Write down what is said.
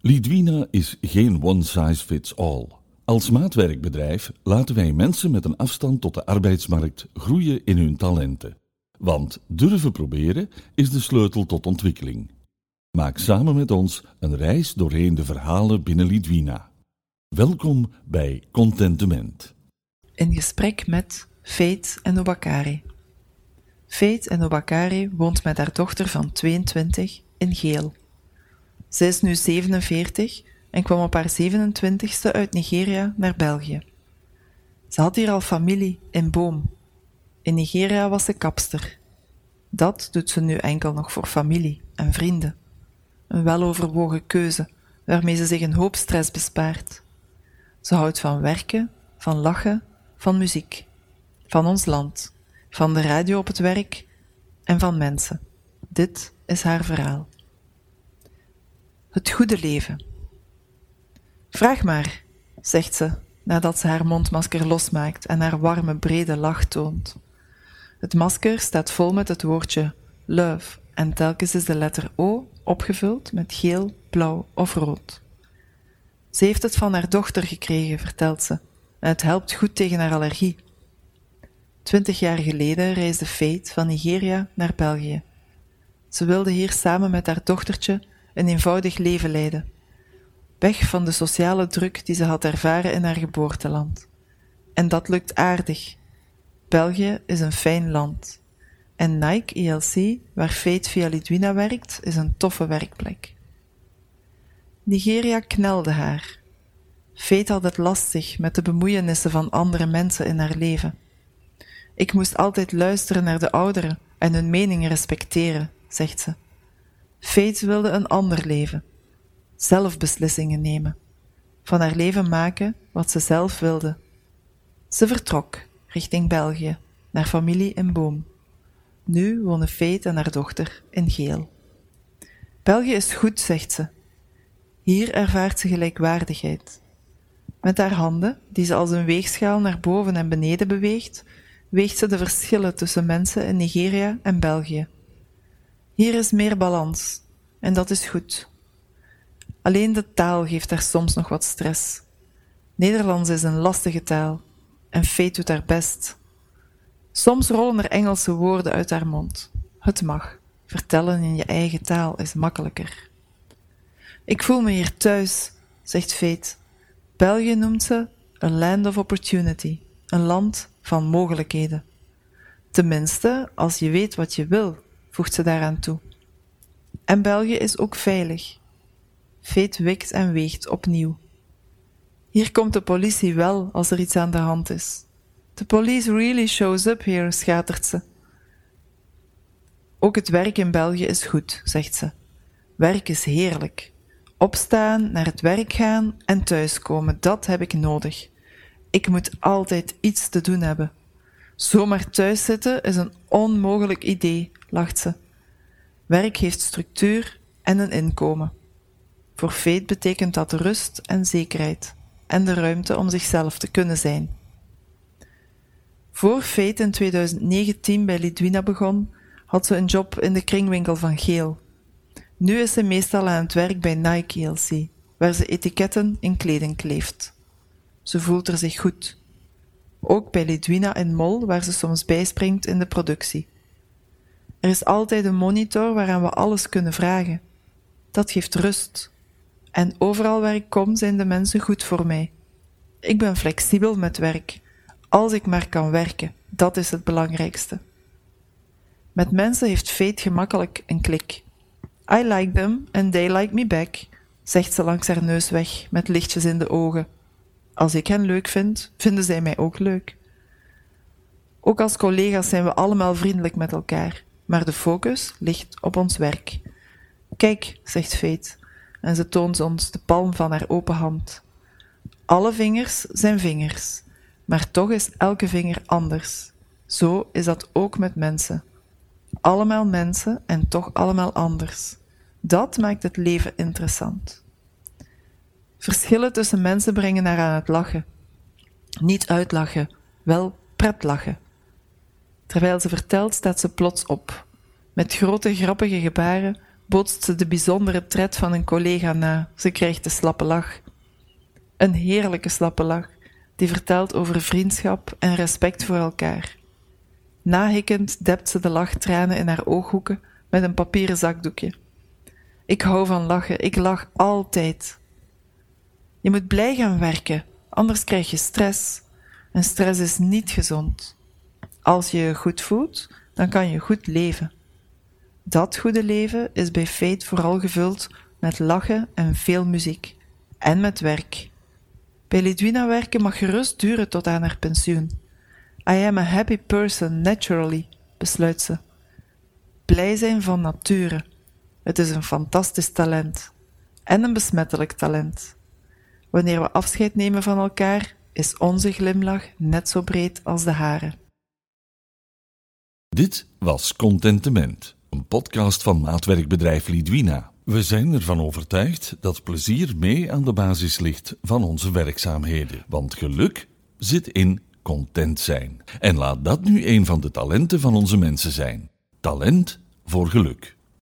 Lidwina is geen one size fits all. Als maatwerkbedrijf laten wij mensen met een afstand tot de arbeidsmarkt groeien in hun talenten. Want durven proberen is de sleutel tot ontwikkeling. Maak samen met ons een reis doorheen de verhalen binnen Lidwina. Welkom bij Contentement. In gesprek met Feit en Obakari. Feit en Obakari woont met haar dochter van 22 in Geel. Zij is nu 47 en kwam op haar 27ste uit Nigeria naar België. Ze had hier al familie in Boom. In Nigeria was ze kapster. Dat doet ze nu enkel nog voor familie en vrienden. Een weloverwogen keuze waarmee ze zich een hoop stress bespaart. Ze houdt van werken, van lachen, van muziek, van ons land, van de radio op het werk en van mensen. Dit is haar verhaal. Het goede leven. Vraag maar, zegt ze, nadat ze haar mondmasker losmaakt en haar warme, brede lach toont. Het masker staat vol met het woordje love en telkens is de letter O opgevuld met geel, blauw of rood. Ze heeft het van haar dochter gekregen, vertelt ze, en het helpt goed tegen haar allergie. Twintig jaar geleden reisde Fate van Nigeria naar België. Ze wilde hier samen met haar dochtertje een eenvoudig leven leiden, weg van de sociale druk die ze had ervaren in haar geboorteland. En dat lukt aardig. België is een fijn land. En Nike ELC, waar Fate via Lidwina werkt, is een toffe werkplek. Nigeria knelde haar. Fate had het lastig met de bemoeienissen van andere mensen in haar leven. Ik moest altijd luisteren naar de ouderen en hun meningen respecteren, zegt ze. Fate wilde een ander leven, zelf beslissingen nemen, van haar leven maken wat ze zelf wilde. Ze vertrok richting België, naar familie in Boom. Nu wonen Fate en haar dochter in Geel. België is goed, zegt ze. Hier ervaart ze gelijkwaardigheid. Met haar handen, die ze als een weegschaal naar boven en beneden beweegt, weegt ze de verschillen tussen mensen in Nigeria en België. Hier is meer balans, en dat is goed. Alleen de taal geeft haar soms nog wat stress. Nederlands is een lastige taal, en Fate doet haar best. Soms rollen er Engelse woorden uit haar mond. Het mag. Vertellen in je eigen taal is makkelijker. Ik voel me hier thuis, zegt Fate. België noemt ze a land of opportunity, een land van mogelijkheden. Tenminste, als je weet wat je wil, voegt ze daaraan toe. En België is ook veilig. Veet wikt en weegt opnieuw. Hier komt de politie wel als er iets aan de hand is. The police really shows up here, schatert ze. Ook het werk in België is goed, zegt ze. Werk is heerlijk. Opstaan, naar het werk gaan en thuiskomen, dat heb ik nodig. Ik moet altijd iets te doen hebben. Zomaar thuis zitten is een onmogelijk idee, lacht ze. Werk heeft structuur en een inkomen. Voor Fate betekent dat rust en zekerheid en de ruimte om zichzelf te kunnen zijn. Voor Fate in 2019 bij Lidwina begon, had ze een job in de kringwinkel van Geel. Nu is ze meestal aan het werk bij Nike ELC, waar ze etiketten in kleding kleeft. Ze voelt er zich goed. Ook bij Lidwina in Mol, waar ze soms bijspringt in de productie. Er is altijd een monitor waaraan we alles kunnen vragen. Dat geeft rust. En overal waar ik kom zijn de mensen goed voor mij. Ik ben flexibel met werk. Als ik maar kan werken, dat is het belangrijkste. Met mensen heeft Fate gemakkelijk een klik. I like them and they like me back, zegt ze langs haar neus weg met lichtjes in de ogen. Als ik hen leuk vind, vinden zij mij ook leuk. Ook als collega's zijn we allemaal vriendelijk met elkaar maar de focus ligt op ons werk. Kijk, zegt Fate, en ze toont ons de palm van haar open hand. Alle vingers zijn vingers, maar toch is elke vinger anders. Zo is dat ook met mensen. Allemaal mensen en toch allemaal anders. Dat maakt het leven interessant. Verschillen tussen mensen brengen haar aan het lachen. Niet uitlachen, wel pretlachen. Terwijl ze vertelt, staat ze plots op. Met grote grappige gebaren bootst ze de bijzondere tred van een collega na. Ze krijgt de slappe lach. Een heerlijke slappe lach, die vertelt over vriendschap en respect voor elkaar. Nahikkend dept ze de lachtranen in haar ooghoeken met een papieren zakdoekje. Ik hou van lachen, ik lach altijd. Je moet blij gaan werken, anders krijg je stress. En stress is niet gezond. Als je je goed voelt, dan kan je goed leven. Dat goede leven is bij Fate vooral gevuld met lachen en veel muziek. En met werk. Bij Lidwina werken mag gerust duren tot aan haar pensioen. I am a happy person naturally, besluit ze. Blij zijn van nature. Het is een fantastisch talent. En een besmettelijk talent. Wanneer we afscheid nemen van elkaar, is onze glimlach net zo breed als de hare. Dit was Contentement, een podcast van maatwerkbedrijf Lidwina. We zijn ervan overtuigd dat plezier mee aan de basis ligt van onze werkzaamheden. Want geluk zit in content zijn. En laat dat nu een van de talenten van onze mensen zijn. Talent voor geluk.